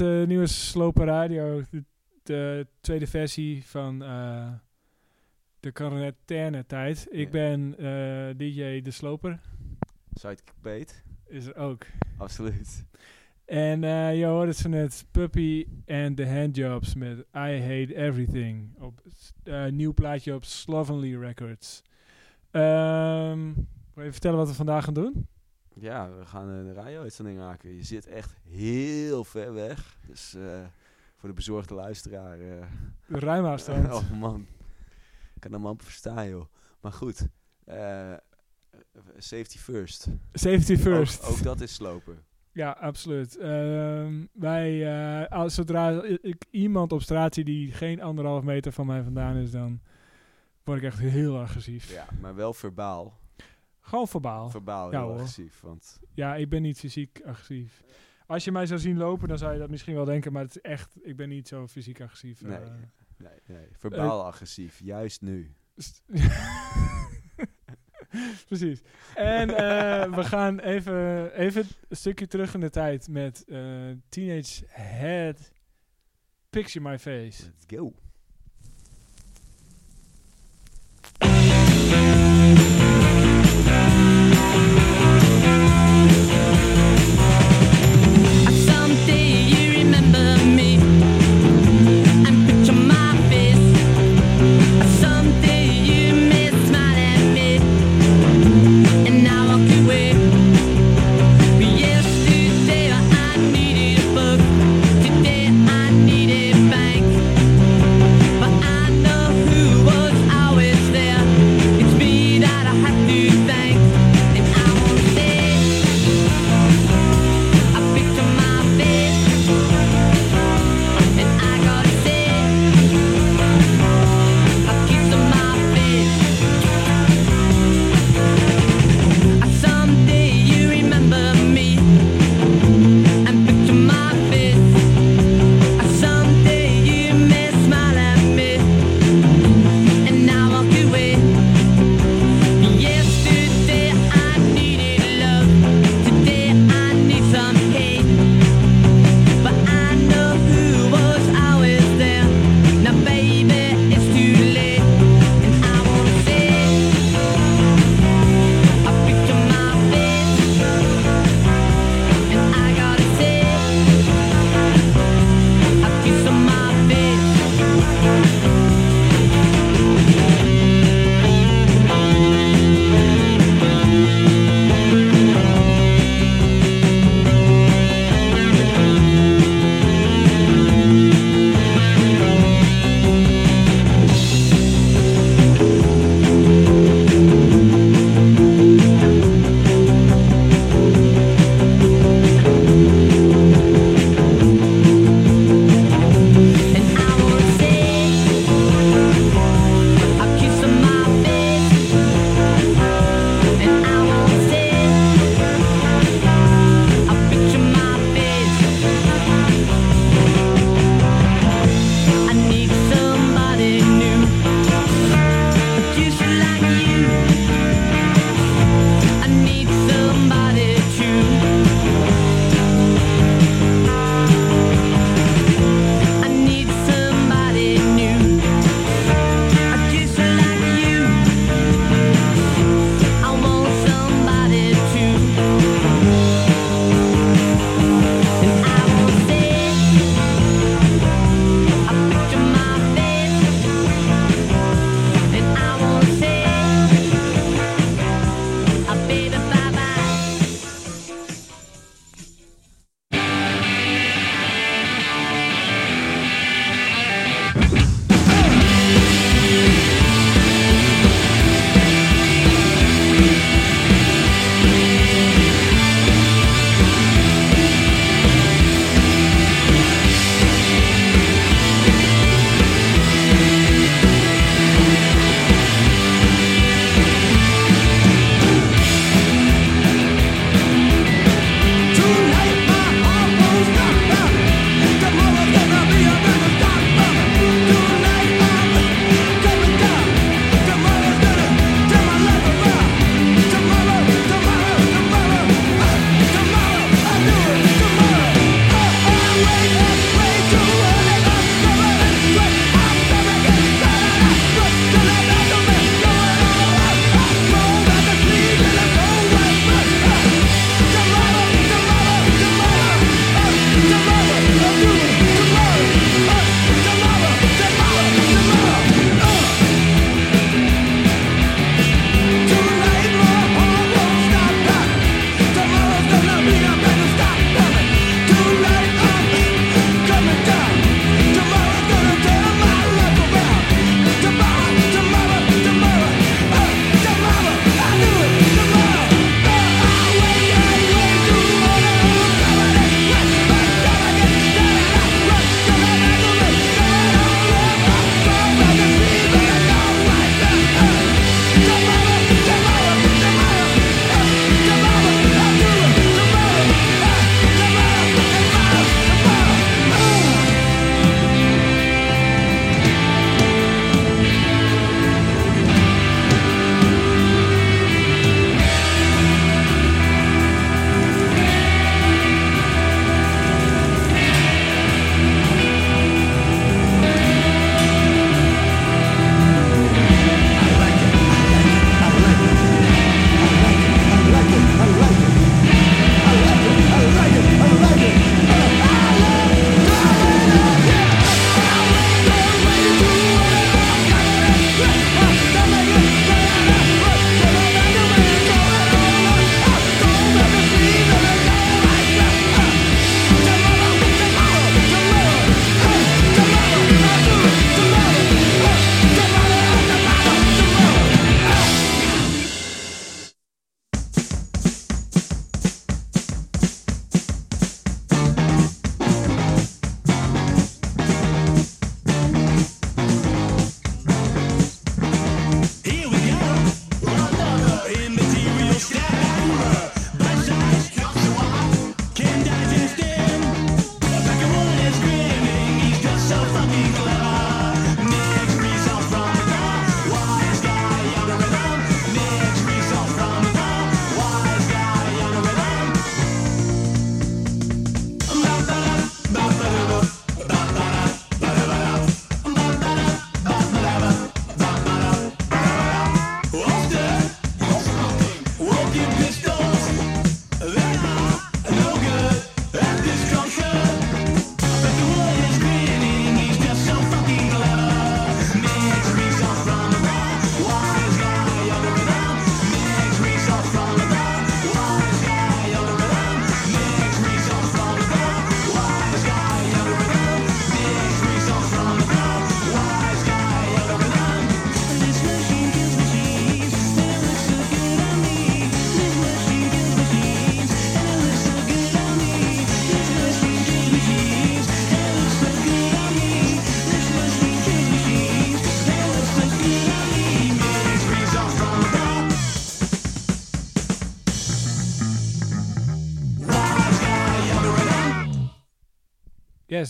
Eh, de nieuwe Slopen Radio, de, de tweede versie van eh, de quarantaine tijd. Ik Ja. ben eh, DJ De Sloper, Sidekick Pete. is er ook. Absoluut. En eh, je hoorde ze net Puppy and the Handjobs met I Hate Everything. Op eh, nieuw plaatje op Slovenly Records. Ehm, wil je vertellen wat we vandaag gaan doen? Ja, we gaan een radio-uitzending maken. Je zit echt heel ver weg. Dus eh, voor de bezorgde luisteraar... eh, Ruim afstand. oh man. Ik kan hem amper verstaan, joh. Maar goed. eh, safety first. Safety first. Ook, ook dat is slopen. Ja, absoluut. Ehm, wij, als, zodra ik iemand op straat zie die geen anderhalf meter van mij vandaan is, dan word ik echt heel agressief. Ja, maar wel verbaal. Gewoon verbaal. Verbaal Ja, heel hoor. agressief. Want Ja, ik ben niet fysiek agressief. Als je mij zou zien lopen, dan zou je dat misschien wel denken, maar het is echt, ik ben niet zo fysiek agressief. Nee. eh. nee, nee, verbaal agressief. Juist nu. Precies. En eh, we gaan even, even een stukje terug in de tijd met eh, Teenage Head Picture My Face. Let's go.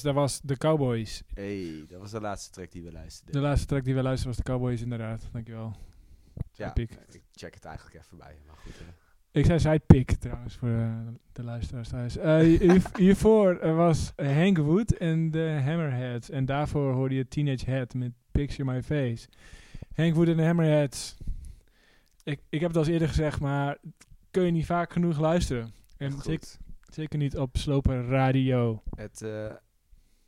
Dat was de Cowboys. Hey, dat was de laatste track die we luisterden. De laatste track die we luisterden was de Cowboys, inderdaad. Dankjewel. ja, ik check het eigenlijk even bij. Maar goed, hè. Ik zei sidepick trouwens voor eh, de luisteraars thuis. Eh, hier- hiervoor eh, was Hank Wood en de Hammerheads. En daarvoor hoorde je Teenage Head met Picture My Face. Hank Wood en de Hammerheads. Ik, ik heb het al eerder gezegd, maar kun je niet vaak genoeg luisteren. En zeker, zeker niet op Sloper Radio. Het,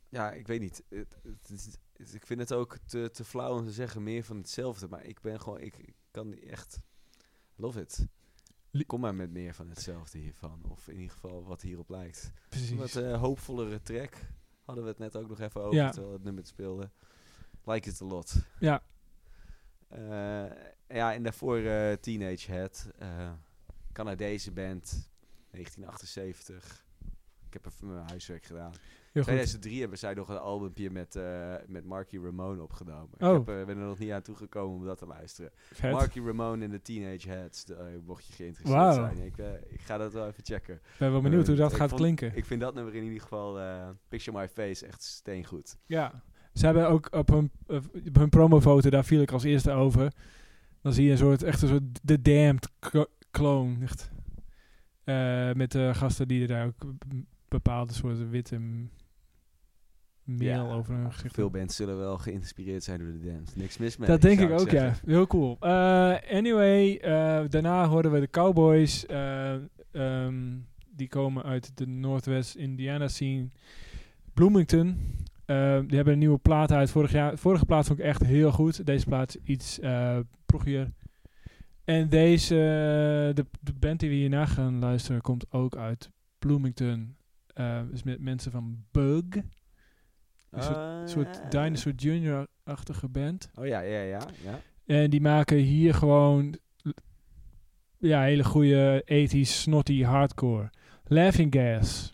ja, ik weet niet. Het, het is- het- ik vind het ook te, te flauw om te zeggen meer van hetzelfde. Maar ik ben gewoon, ik, ik kan niet echt, love it. Kom maar met meer van hetzelfde hiervan. Of in ieder geval wat hierop lijkt. Precies. Wat eh, hoopvollere track. Hadden we het net ook nog even over, Ja. terwijl het nummer speelde. Like it a lot. Ja, Eh, ja, en daarvoor eh, Teenage Head. Canadese band, 1978. Ik heb even mijn huiswerk gedaan. In goed. 2003 hebben zij nog een albumpje met, eh met Marky Ramone opgenomen. Oh. Ik heb, eh, ben er nog niet aan toegekomen om dat te luisteren. Vet. Marky Ramone en de Teenage Heads, de, eh, mocht je geïnteresseerd zijn. Ik, eh, ik ga dat wel even checken. Ik ben wel benieuwd hoe Eh, dat gaat vond- klinken. Ik vind dat nummer in ieder geval, eh, Picture My Face, echt steengoed. Ja, ze hebben ook op hun, op hun promofoto, daar viel ik als eerste over. Dan zie je een soort, echt een soort The Damned clo- clone. Echt. Eh, met de gasten die er daar ook bepaalde soorten witte m- meel Ja, over hun gezicht Veel bands zullen wel geïnspireerd zijn door de dance. Niks mis mee. Dat denk ik ook, ja. Heel cool. Eh, anyway, eh, daarna hoorden we de Cowboys. eh, ehm, die komen uit de Northwest Indiana scene. Bloomington. Die hebben een nieuwe plaat uit. Vorig jaar, vorige plaat vond ik echt heel goed. Deze plaat iets eh proggier. En deze, de, de band die we hierna gaan luisteren, komt ook uit Bloomington. Eh is met mensen van Bug. Een soort, Ah, soort Dinosaur Jr.-achtige band. Oh ja, ja, ja. ja. En die maken hier gewoon ja, hele goede 80s snotty hardcore. Laughing Gas.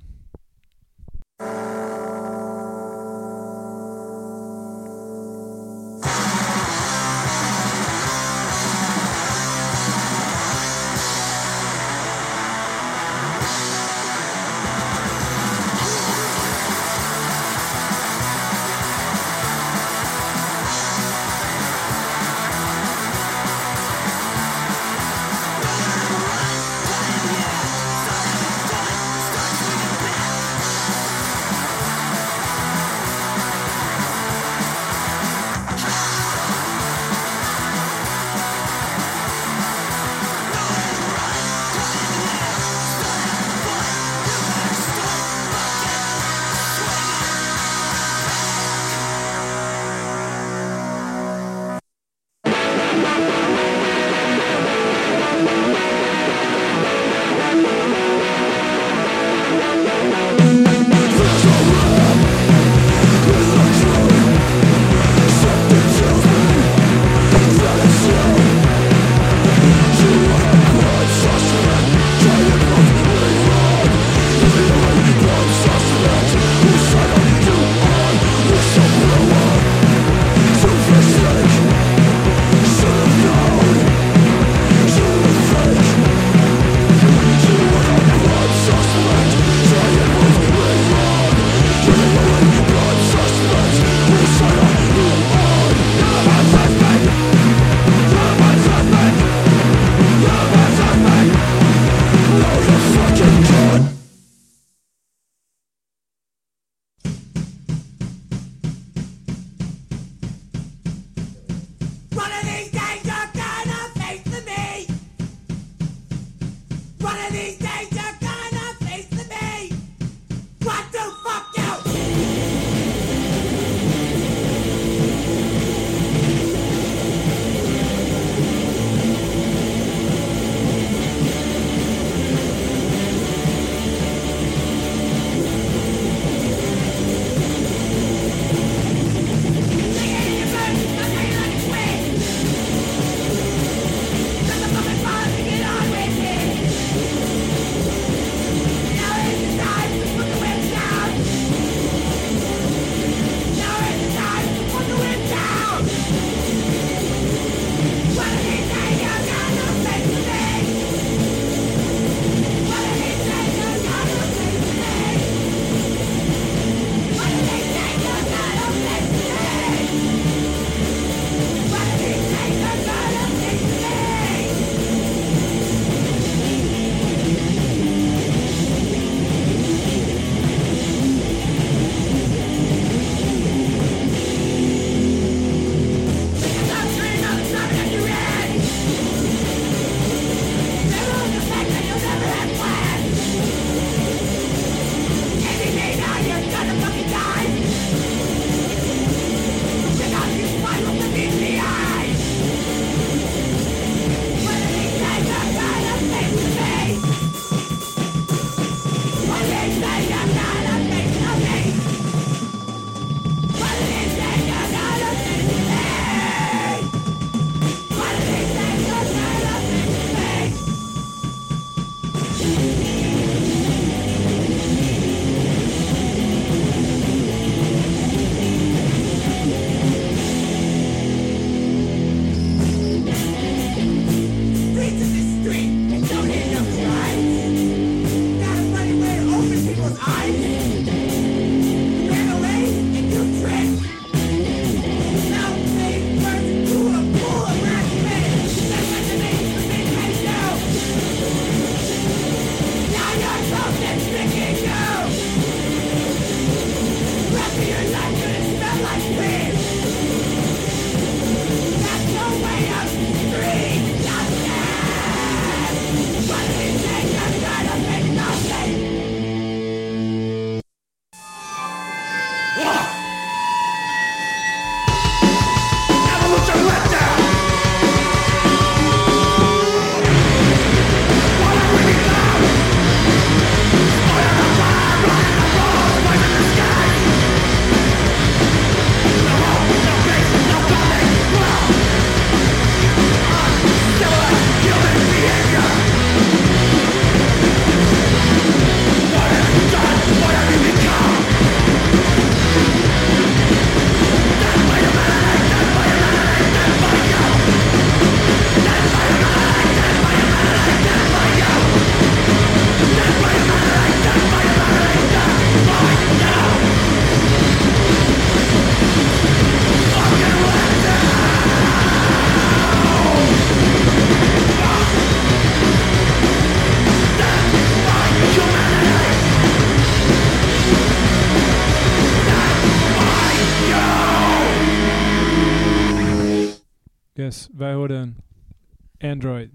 Android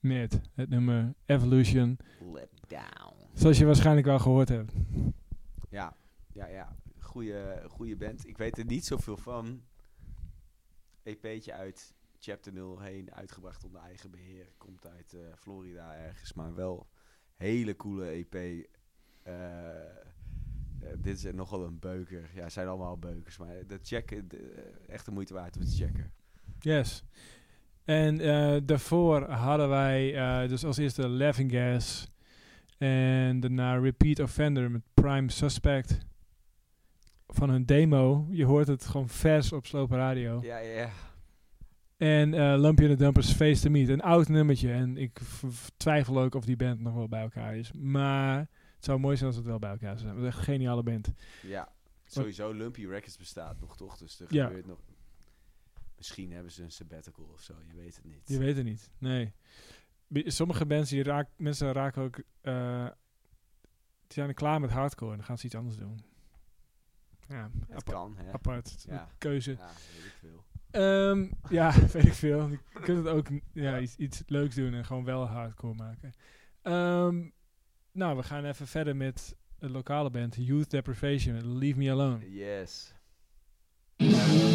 met het nummer Evolution. Let down. Zoals je waarschijnlijk wel gehoord hebt. Ja, ja, ja. Goeie, goeie band. Ik weet er niet zoveel van. EP'tje uit Chapter 0 heen, uitgebracht onder eigen beheer. Komt uit eh, Florida ergens, maar wel hele coole EP. Eh, eh, dit is nogal een beuker. Ja, het zijn allemaal beukers, maar de checken, de, echt de moeite waard om te checken. Yes. En eh, daarvoor hadden wij eh, dus als eerste Laughing Gas. En daarna Repeat Offender met Prime Suspect. Van hun demo. Je hoort het gewoon vers op Slopen Radio. Ja, ja, ja. En eh Lumpy and the Dumpers Face to Meet. Een oud nummertje. En ik twijfel ook of die band nog wel bij elkaar is. Maar het zou mooi zijn als het wel bij elkaar zou zijn. Het is echt een geniale band. Ja, sowieso Lumpy Records bestaat nog toch, dus er Ja. gebeurt nog... Misschien hebben ze een sabbatical of zo, je weet het niet. Je weet het niet. Nee. Sommige die raak, mensen raken ook... eh, die zijn er klaar met hardcore en dan gaan ze iets anders doen. Ja, Het apa- kan, hè. apart. Ja. Keuze. Ja, weet ik veel. Ehm, ja, weet ik veel. Je kunt het ook ja, iets, iets leuks doen en gewoon wel hardcore maken. Ehm, nou, we gaan even verder met een lokale band, Youth Deprivation, Leave Me Alone. Yes.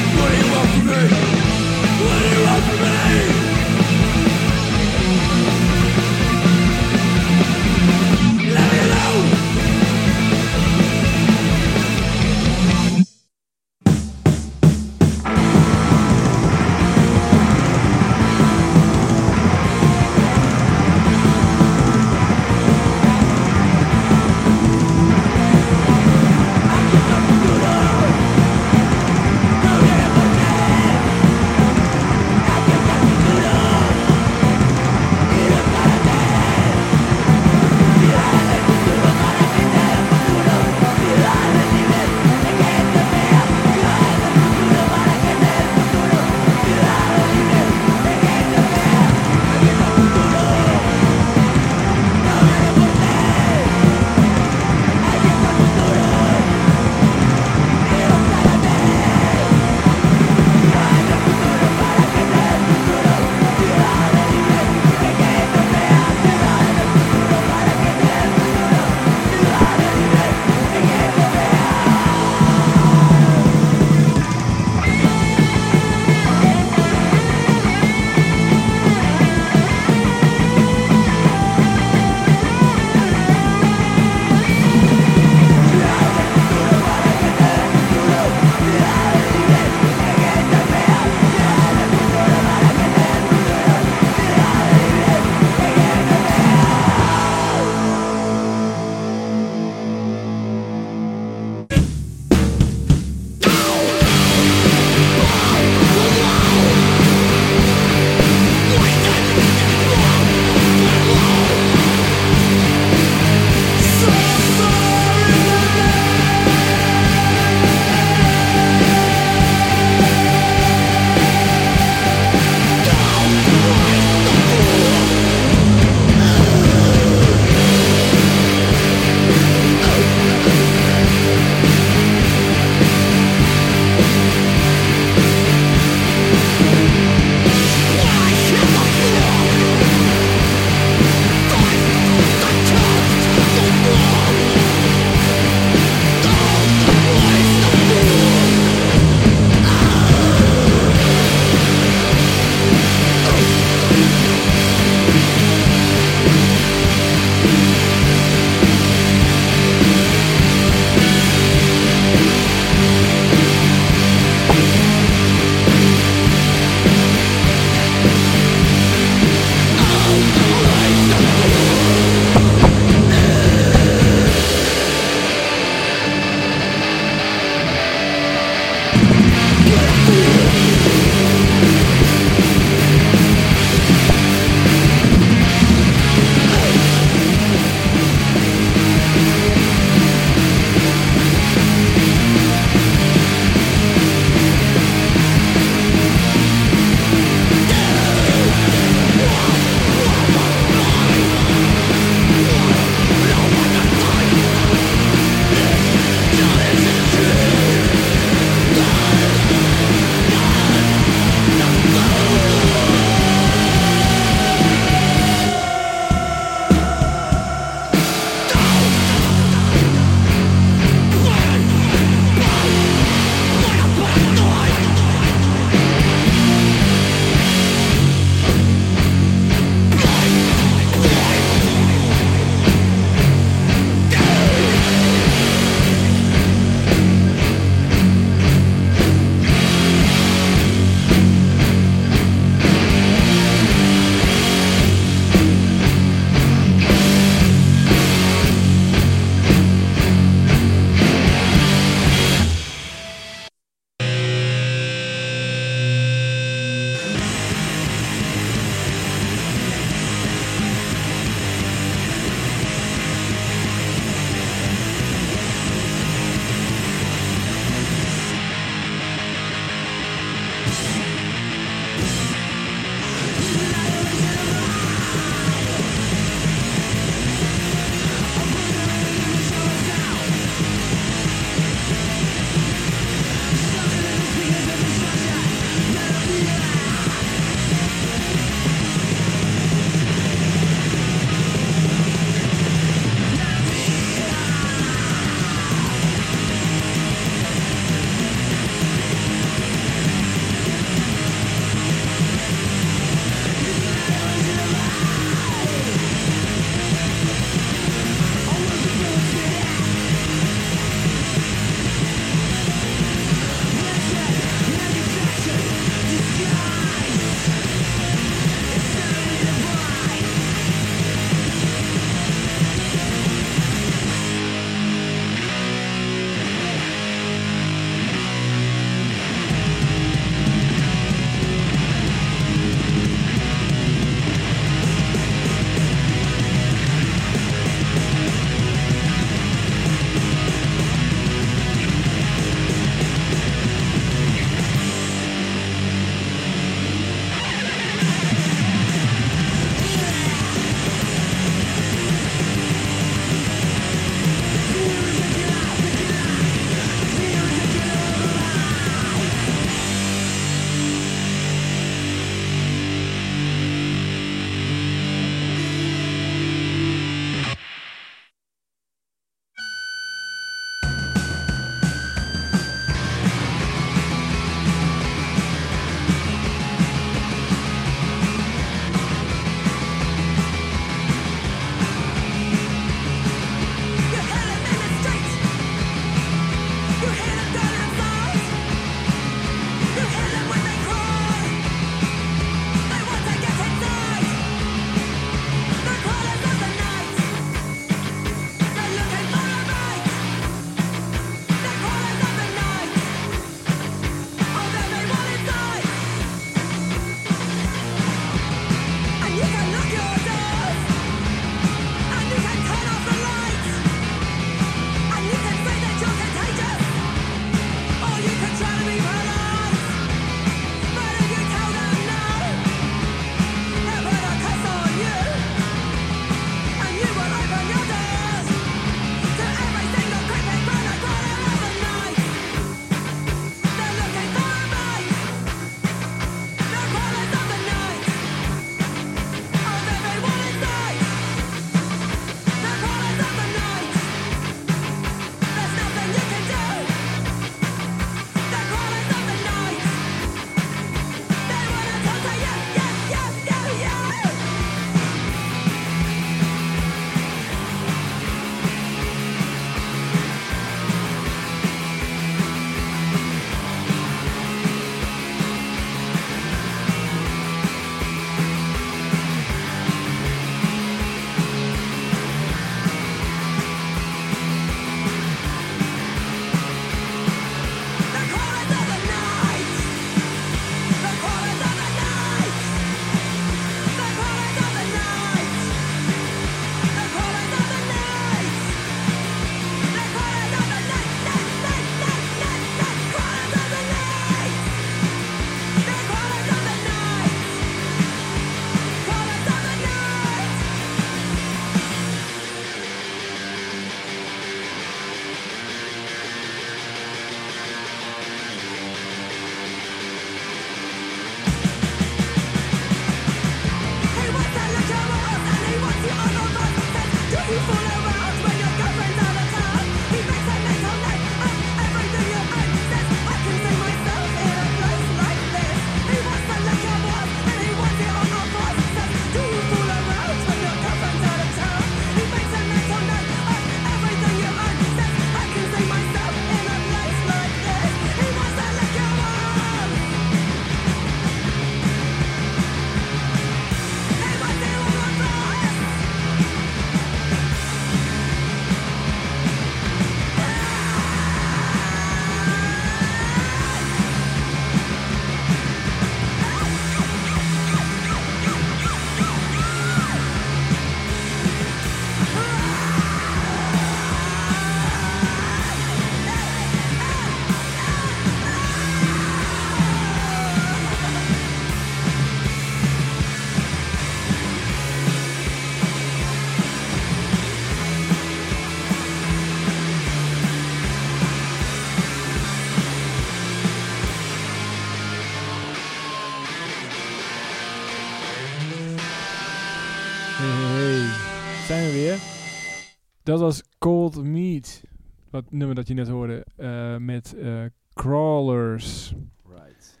Dat was Cold Meat. Wat nummer dat je net hoorde. eh, met eh, Crawlers. Right.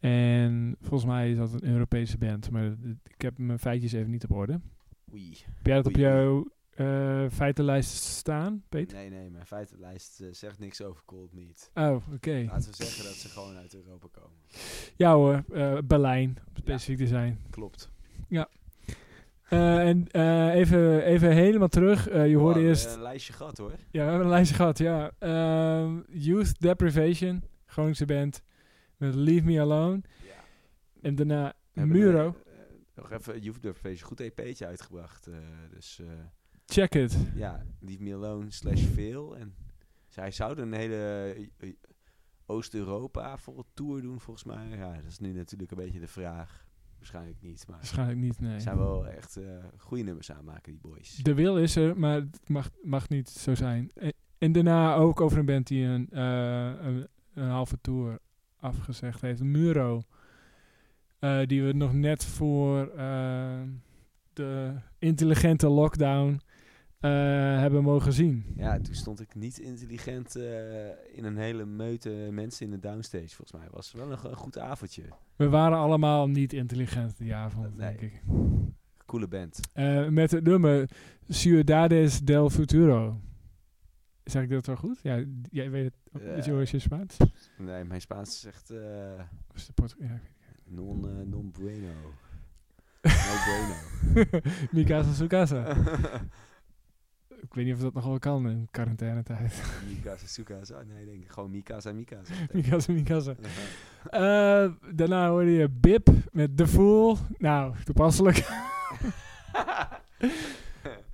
En volgens mij is dat een Europese band. Maar ik heb mijn feitjes even niet op orde. Oei. Heb jij dat op Oei, jouw eh, feitenlijst staan, Peter? Nee, nee, mijn feitenlijst zegt niks over Cold Meat. Oh, oké. Laten we zeggen dat ze gewoon uit Europa komen. Ja hoor, Berlijn, specifiek te zijn. Klopt. Eh, en eh, even, even helemaal terug. Eh, je hoorde Wow, eerst... eh, Een lijstje gehad hoor. Ja, we hebben een lijstje gehad, ja. Ehm, Youth Deprivation, Groningse band. Met Leave Me Alone. Ja. En daarna We hebben, Muro. nog even Youth Deprivation, goed EP'tje uitgebracht. dus Check it. ja, Leave Me Alone slash veel. En zij zouden een hele Oost-Europa voor een tour doen volgens mij. Ja, dat is nu natuurlijk een beetje de vraag. Waarschijnlijk niet, maar Waarschijnlijk niet, nee. ze zijn wel echt eh goede nummers aanmaken, die boys. De wil is er, maar het mag, mag niet zo zijn. En, en daarna ook over een band die een, eh, een, een halve tour afgezegd heeft. Muro. Eh, die we nog net voor de intelligente lockdown hebben mogen zien. Ja, toen stond ik niet intelligent in een hele meute mensen in de downstage. Volgens mij was het wel een, een goed avondje. We waren allemaal niet intelligent die avond, Nee. denk ik. Coole band. Eh, met het nummer Ciudades del Futuro. Zeg ik dat wel goed? Ja, jij weet het. Ja. Is is je Spaans? Nee, mijn Spaans is echt eh, is Port- ja, non, eh, non bueno. No bueno. Mi casa su casa. Ik weet niet of dat nog wel kan in quarantainetijd. Mikasa, Sukasa. Nee, denk ik gewoon Mikasa, Mikasa. mi casa, mi casa. Eh, daarna hoorde je Bip met The Fool. Nou, toepasselijk.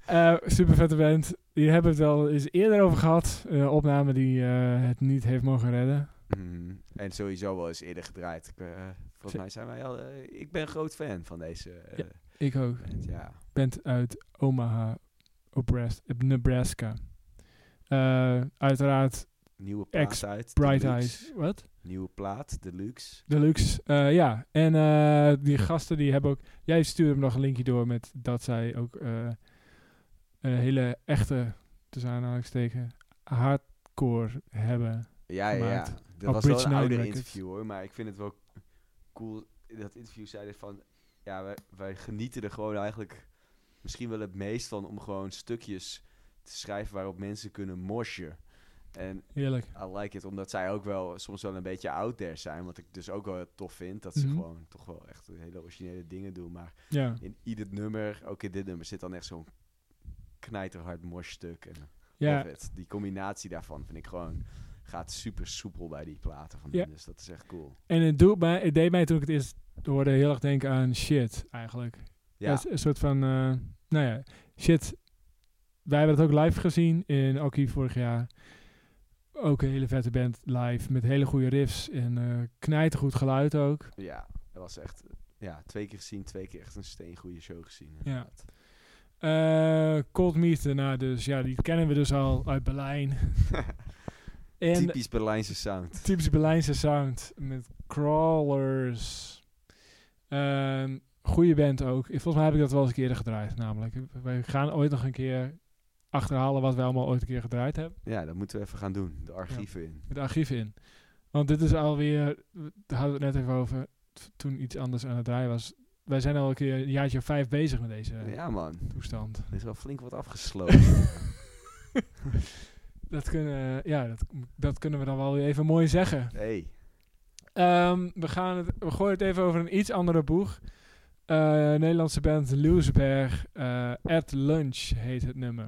Eh super vette band. Die hebben het wel eens eerder over gehad. Een opname die eh, het niet heeft mogen redden. Mhm. En sowieso wel eens eerder gedraaid. Ik, eh, volgens mij zijn wij al... eh, ik ben groot fan van deze eh, Ja. Ik ook. band, ja. Band uit Omaha, eh, Nebraska. Eh, uiteraard Nieuwe plaat uit. Bright Deluxe. Eyes. Wat? Nieuwe plaat, Deluxe. Deluxe. eh ja, en eh, die gasten die hebben ook... Jij stuurde me nog een linkje door met dat zij ook eh, een hele echte, tussen aanhalingstekens, hardcore hebben. Ja, ja, ja. Dat was wel een Records. interview hoor, maar ik vind het wel cool. In dat interview zeiden van, ja, wij, wij genieten er gewoon eigenlijk misschien wel het meest van om gewoon stukjes te schrijven waarop mensen kunnen moshen. En Heerlijk. I like it, omdat zij ook wel soms wel een beetje out there zijn, wat ik dus ook wel tof vind, dat ze Mhm. gewoon toch wel echt hele originele dingen doen, maar Ja. in ieder nummer, ook in dit nummer, zit dan echt zo'n knijterhard moshstuk en Ja. Die combinatie daarvan vind ik gewoon gaat super soepel bij die platen van Ja. hen. Dus dat is echt cool. en het, doet mij, het deed mij toen ik het eerst hoorde heel erg denken aan shit, eigenlijk. Ja, een soort van, eh, nou ja, shit. Wij hebben het ook live gezien in Oki vorig jaar. Ook een hele vette band live met hele goede riffs en eh knijtergoed geluid ook. ja, dat was echt ja, twee keer gezien, twee keer echt een steengoede show gezien. Ja. Eh Cold Meat daarna dus, ja, die kennen we dus al uit Berlijn. en Typisch Berlijnse sound. typisch Berlijnse sound met crawlers. Ehm goede band ook. Volgens mij heb ik dat wel eens een keer gedraaid, namelijk. Wij gaan ooit nog een keer achterhalen wat wij allemaal ooit een keer gedraaid hebben. Ja, dat moeten we even gaan doen. De archieven in. De archieven in. Want dit is alweer, daar hadden we het net even over, toen iets anders aan het draaien was. Wij zijn al een keer een jaartje of vijf bezig met deze Ja man, toestand. er is wel flink wat afgesloten. Dat kunnen, ja, dat, dat kunnen we dan wel weer even mooi zeggen. hey, Ehm, we, gaan het, we gooien het even over een iets andere boeg. Eh, Nederlandse band Leusberg. eh At Lunch heet het nummer.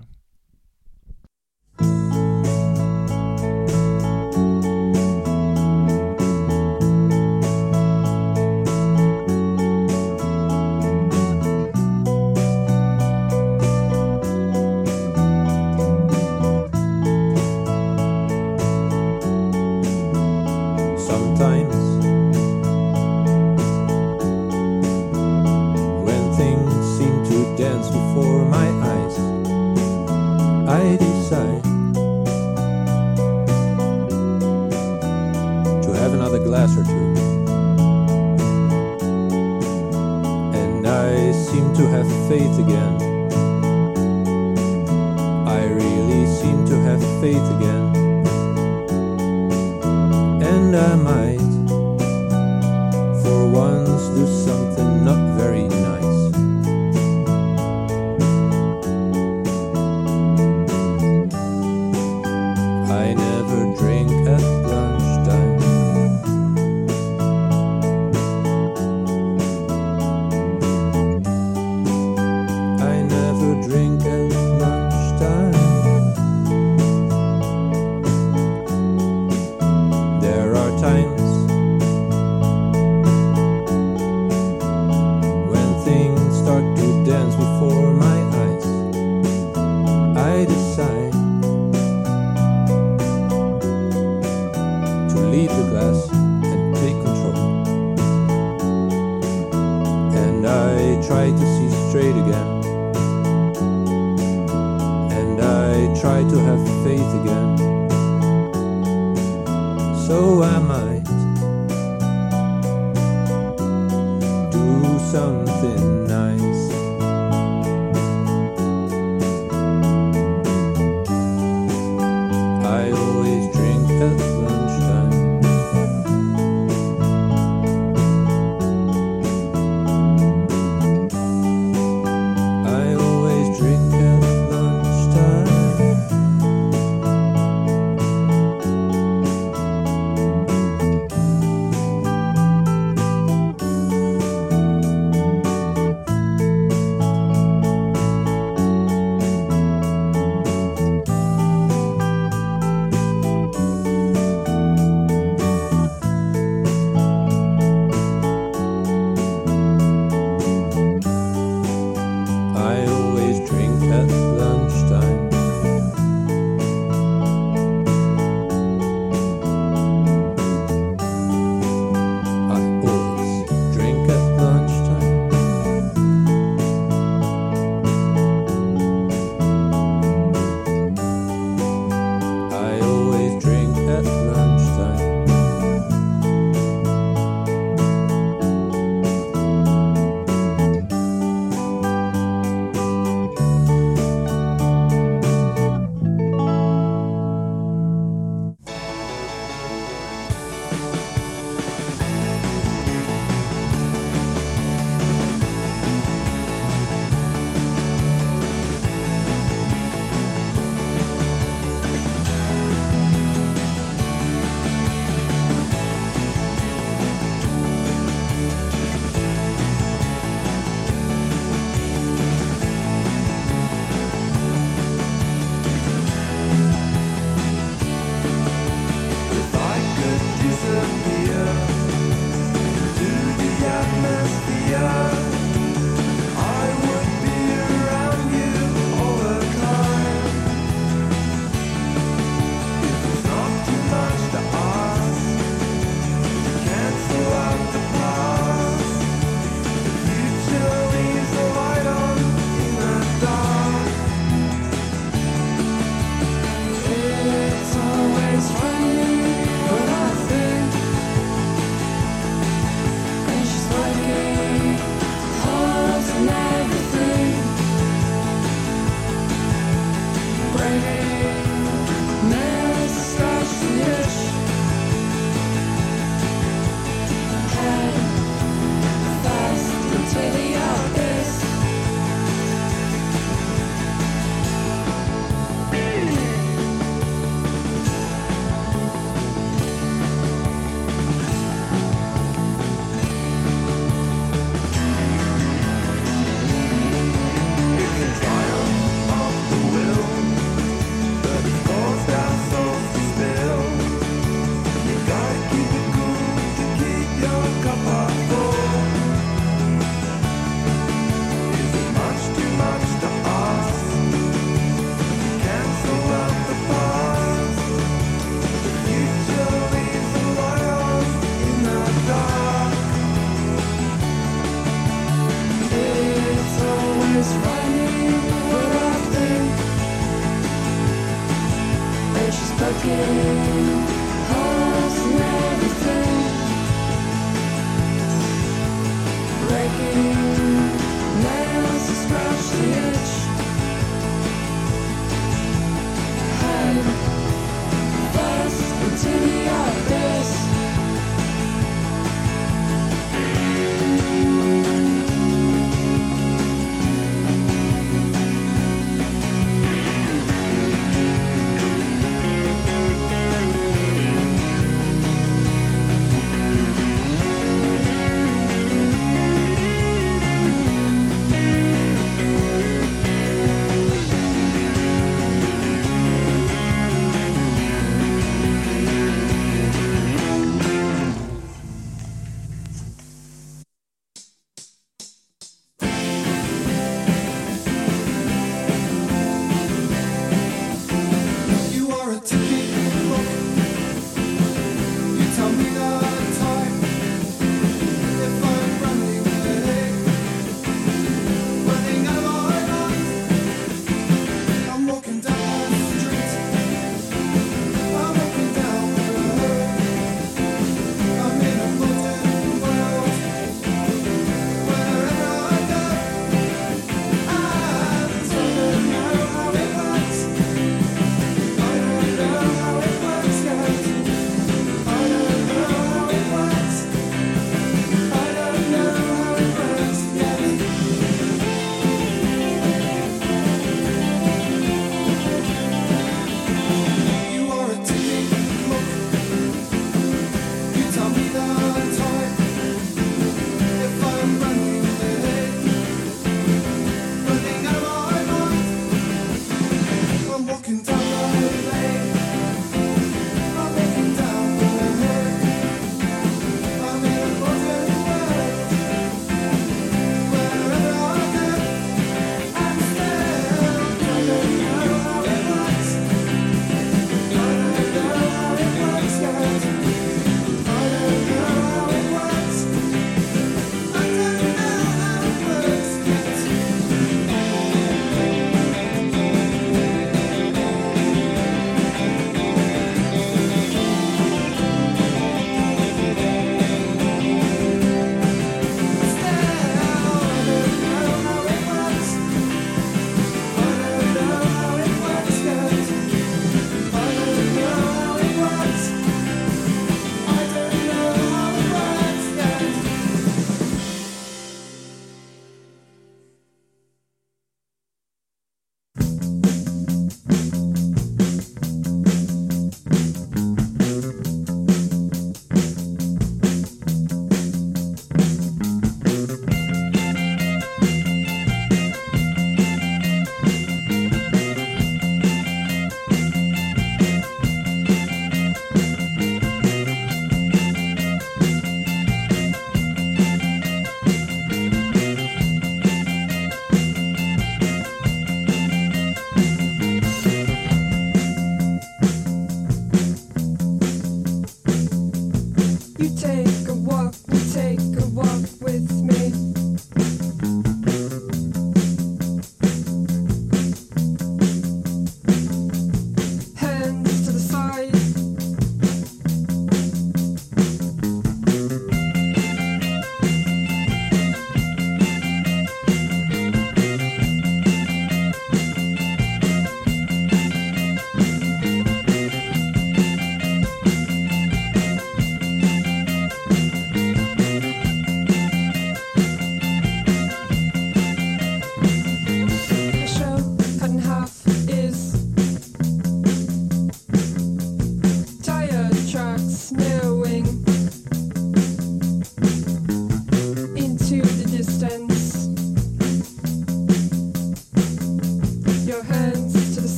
Take a walk, we take a walk with me.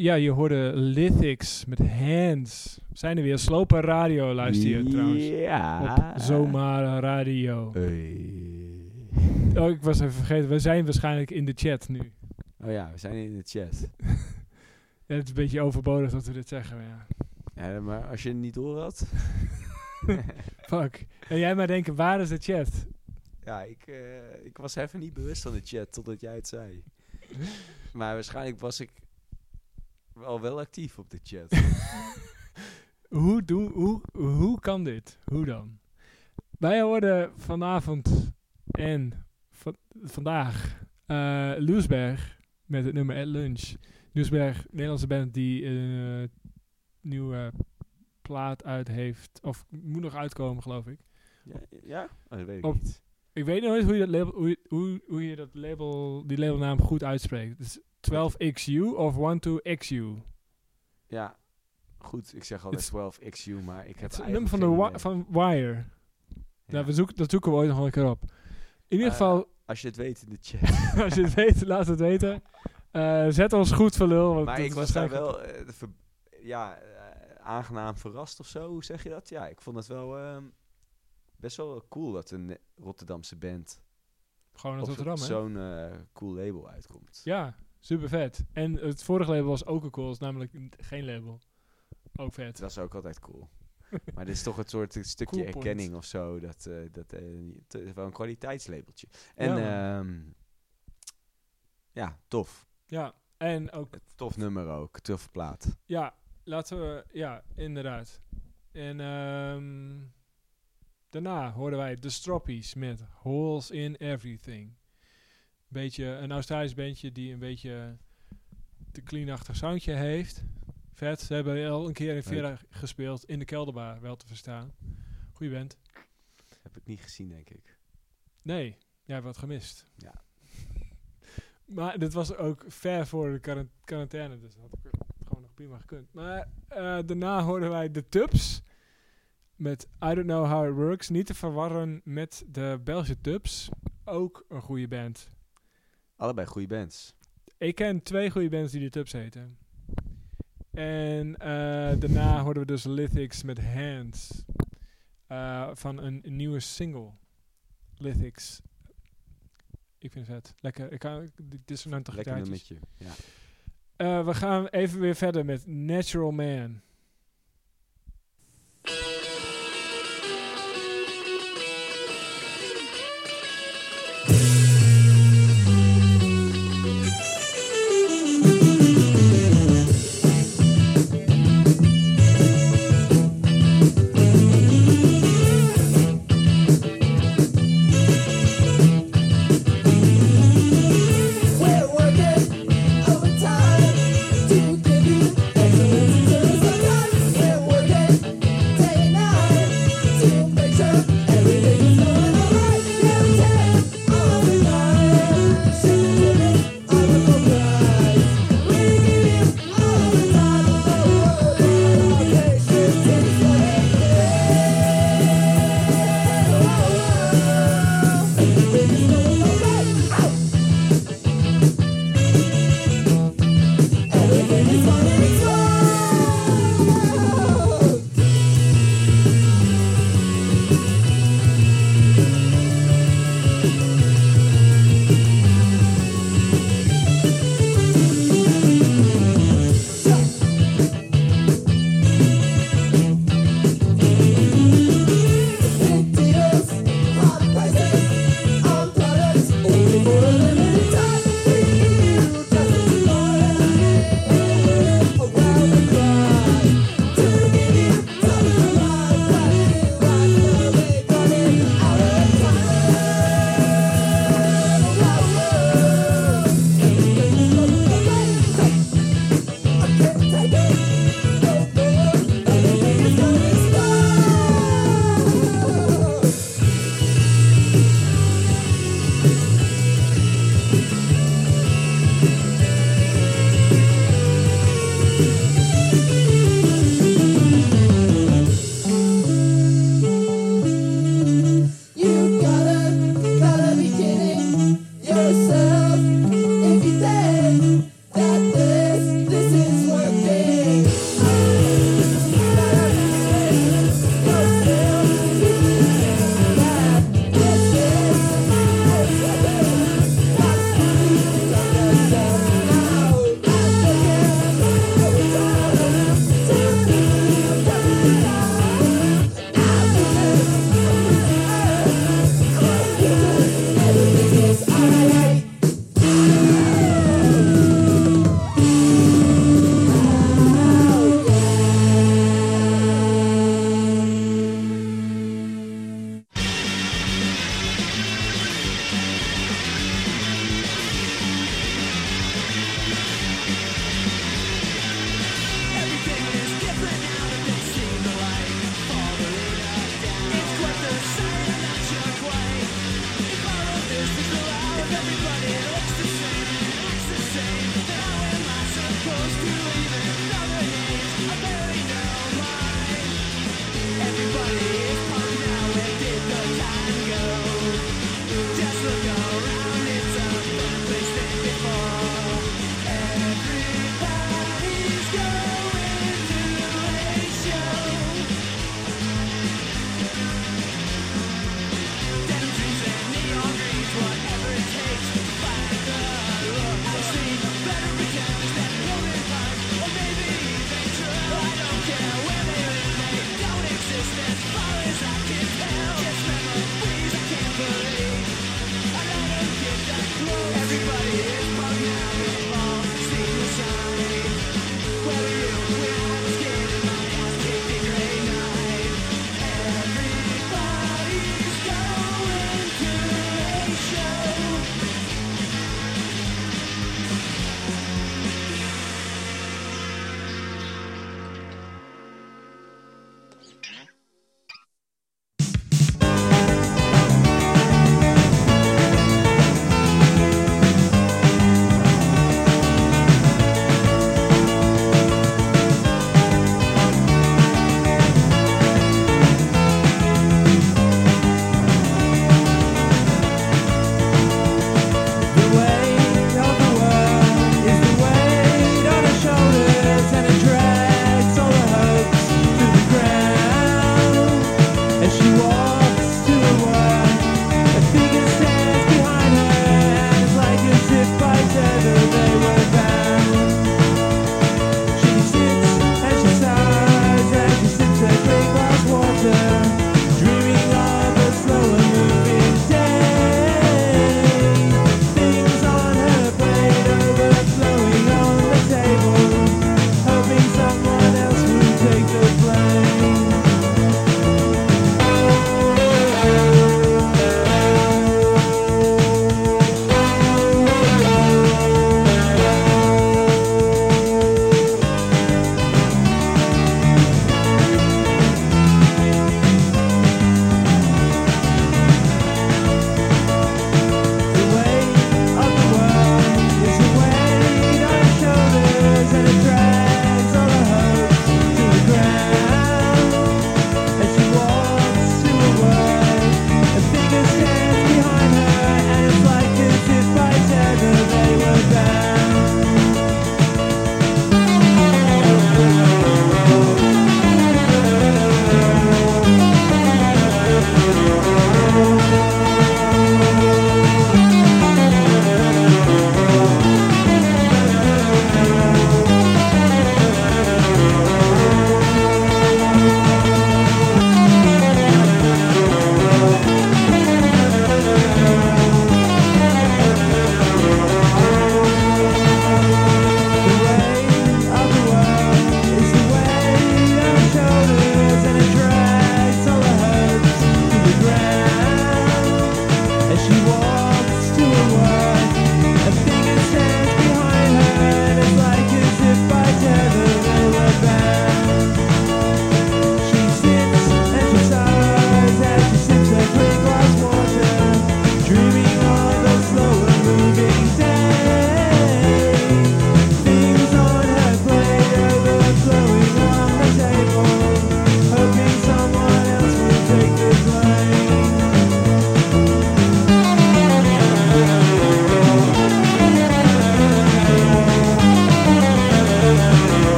Ja, je hoorde Lithics met Hands. We zijn er weer. Slopen radio luister je trouwens. Ja. Op Zomaar Radio. Hey. Oh, ik was even vergeten. We zijn waarschijnlijk in de chat nu. Oh ja, we zijn in de chat. Ja, het is een beetje overbodig dat we dit zeggen. maar Ja. Ja, maar als je het niet door had. Fuck. En jij maar denken, waar is de chat? ja, ik, eh, ik was even niet bewust van de chat totdat jij het zei. maar waarschijnlijk was ik wel wel actief op de chat. Hoe, doen, hoe, hoe kan dit? Hoe dan? Wij hoorden vanavond en va- vandaag eh Loesberg met het nummer At Lunch. Loesberg, Nederlandse band die een eh, nieuwe plaat uit heeft. Of moet nog uitkomen, geloof ik. ja? ja? Oh, dat weet ik Op- niet. Ik weet nooit hoe je dat label, hoe, je- hoe, hoe je dat label, die labelnaam goed uitspreekt. Is 12XU of 12XU. Ja, goed. Ik zeg altijd is- 12XU, maar ik heb Het nummer van, de wi- van Wire. Ja. Nou, we zoeken, dat zoeken we ooit nog wel een keer op. In ieder Eh, geval, Als je het weet in de chat. als je het weet, laat het weten. Eh, zet ons goed voor lul. Want maar ik was daar wel eh, ver- ja, aangenaam verrast of zo. Hoe zeg je dat? Ja, ik vond het wel ehm, best wel cool dat een Rotterdamse band Gewoon uit Rotterdam, hè? zo'n cool label uitkomt. Ja, super vet. En het vorige label was ook een cool, is namelijk geen label. Ook vet. Dat is ook altijd cool. maar dit is toch een soort een stukje Cool erkenning of zo. Dat, eh, dat eh, het wel een kwaliteitslabeltje. En Ja, ja, man. ja tof. Ja, en ook, Tof nummer ook. Tof plaat. ja, laten we, ja, inderdaad. En ehm, daarna hoorden wij The Stroppies met Holes in Everything beetje een Australisch bandje die een beetje te cleanachtig soundje heeft. Vet. Ze hebben al een keer in Vera gespeeld in de kelderbar, wel te verstaan. Goeie band. Heb ik niet gezien, denk ik. Nee, jij hebt wat gemist. Ja. Maar dit was ook ver voor de quarantaine, dus dat had ik gewoon nog prima gekund. Maar eh, daarna hoorden wij de Tubs met I Don't Know How It Works. Niet te verwarren met de Belgische Tubs. Ook een goede band. Allebei goede bands. Ik ken twee goede bands die dit Tubs heten. En eh, daarna hoorden we dus Lithics met Hands. Eh, van een, nieuwe single. Lithics. Ik vind het vet. Lekker. Ik kan, een Lekker nummertje, ja. Uh, we gaan even weer verder met Natural Man.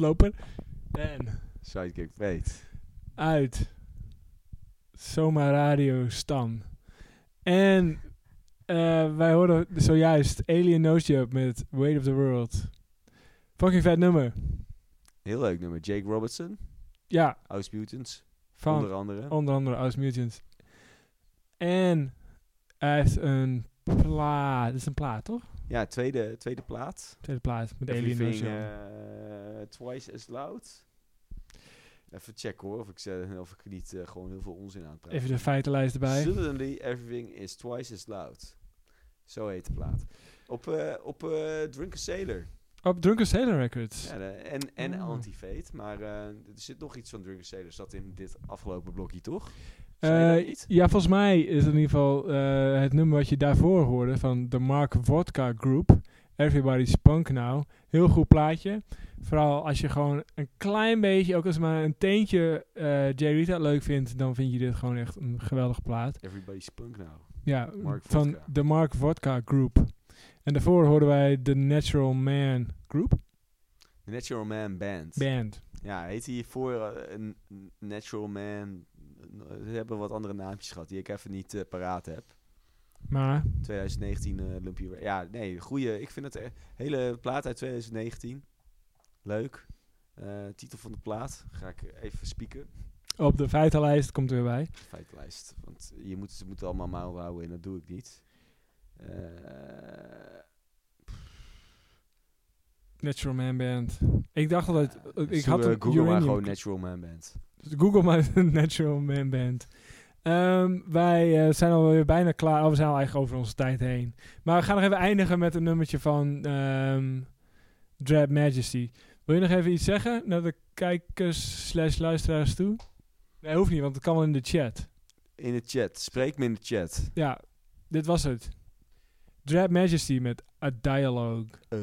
En Sidekick uit Soma Radio Stam. En eh, wij hoorden zojuist Alien Nose Job met Weight of the World. Fucking vet nummer. Heel leuk nummer. Jake Robertson, Ja, House Mutants, van onder andere. onder andere Aus Mutants. En hij heeft een plaat. Is een plaat, toch? Ja, tweede, tweede plaat. Tweede plaat met Everything eh, Twice as Loud. Even checken hoor, of ik, of ik niet eh, gewoon heel veel onzin aan het praten. Even de feitenlijst erbij. Suddenly everything is twice as loud. Zo heet de plaat. Op, eh op Drunken Sailor. Op Drunken Sailor Records. Ja, de- en en Oh. Anti-Fate. Maar er zit nog iets van Drunken Sailor. Zat in dit afgelopen blokje, toch? Eh, niet? ja, volgens mij is het in ieder geval eh, het nummer wat je daarvoor hoorde van de Mark Vodka Group. Everybody's Punk Now. Heel goed plaatje. Vooral als je gewoon een klein beetje, ook als maar een teentje eh Jay Rita leuk vindt, dan vind je dit gewoon echt een geweldige plaat. Everybody's punk now. Ja, Mark van Vodka. de Mark Vodka Group. En daarvoor hoorden wij de Natural Man Group The Natural Man Band. Band. Ja, heet hij voor een Natural Man. Ze hebben wat andere naampjes gehad die ik even niet eh, paraat heb. Maar 2019 eh Lumpy Ra- Ja, nee, goeie. Ik vind het een hele plaat uit 2019. Leuk. Eh, titel van de plaat ga ik even spieken. op de feitenlijst komt er weer bij. Feitlijst. Want je moet, ze moeten allemaal mouw houden en dat doe ik niet. Eh, Natural Man Band. Ik dacht altijd, ik had Google maar gewoon Natural Man Band. Dus Google maar Natural Man Band. Ehm, wij eh, zijn alweer bijna klaar. Oh, we zijn al eigenlijk over onze tijd heen. Maar we gaan nog even eindigen met een nummertje van ehm Dread Majesty. Wil je nog even iets zeggen naar de kijkers slash luisteraars toe? Nee, hoeft niet, want het kan wel in de chat. In de chat. Spreek me in de chat. Ja, dit was het. Dread Majesty met A Dialogue. Eh.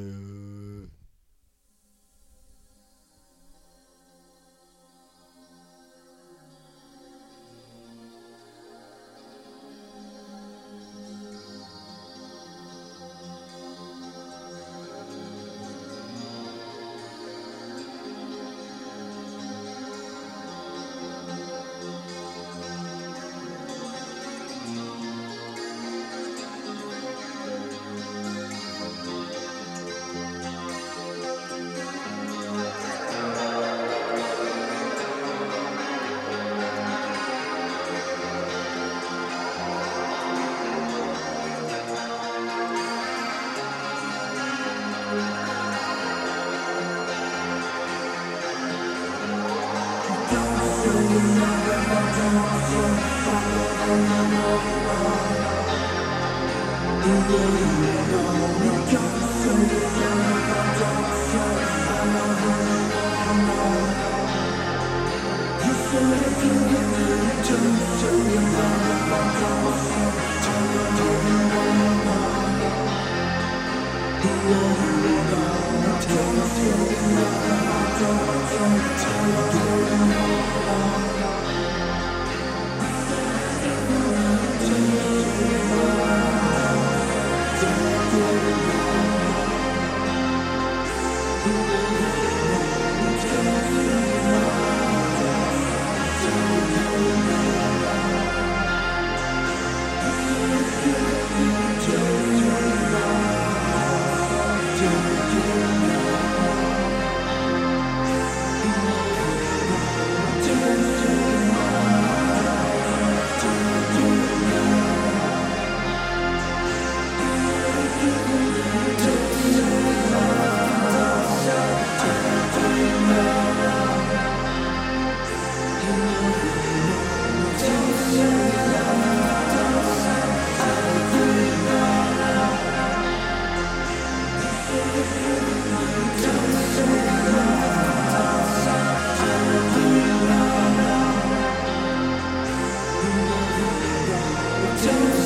to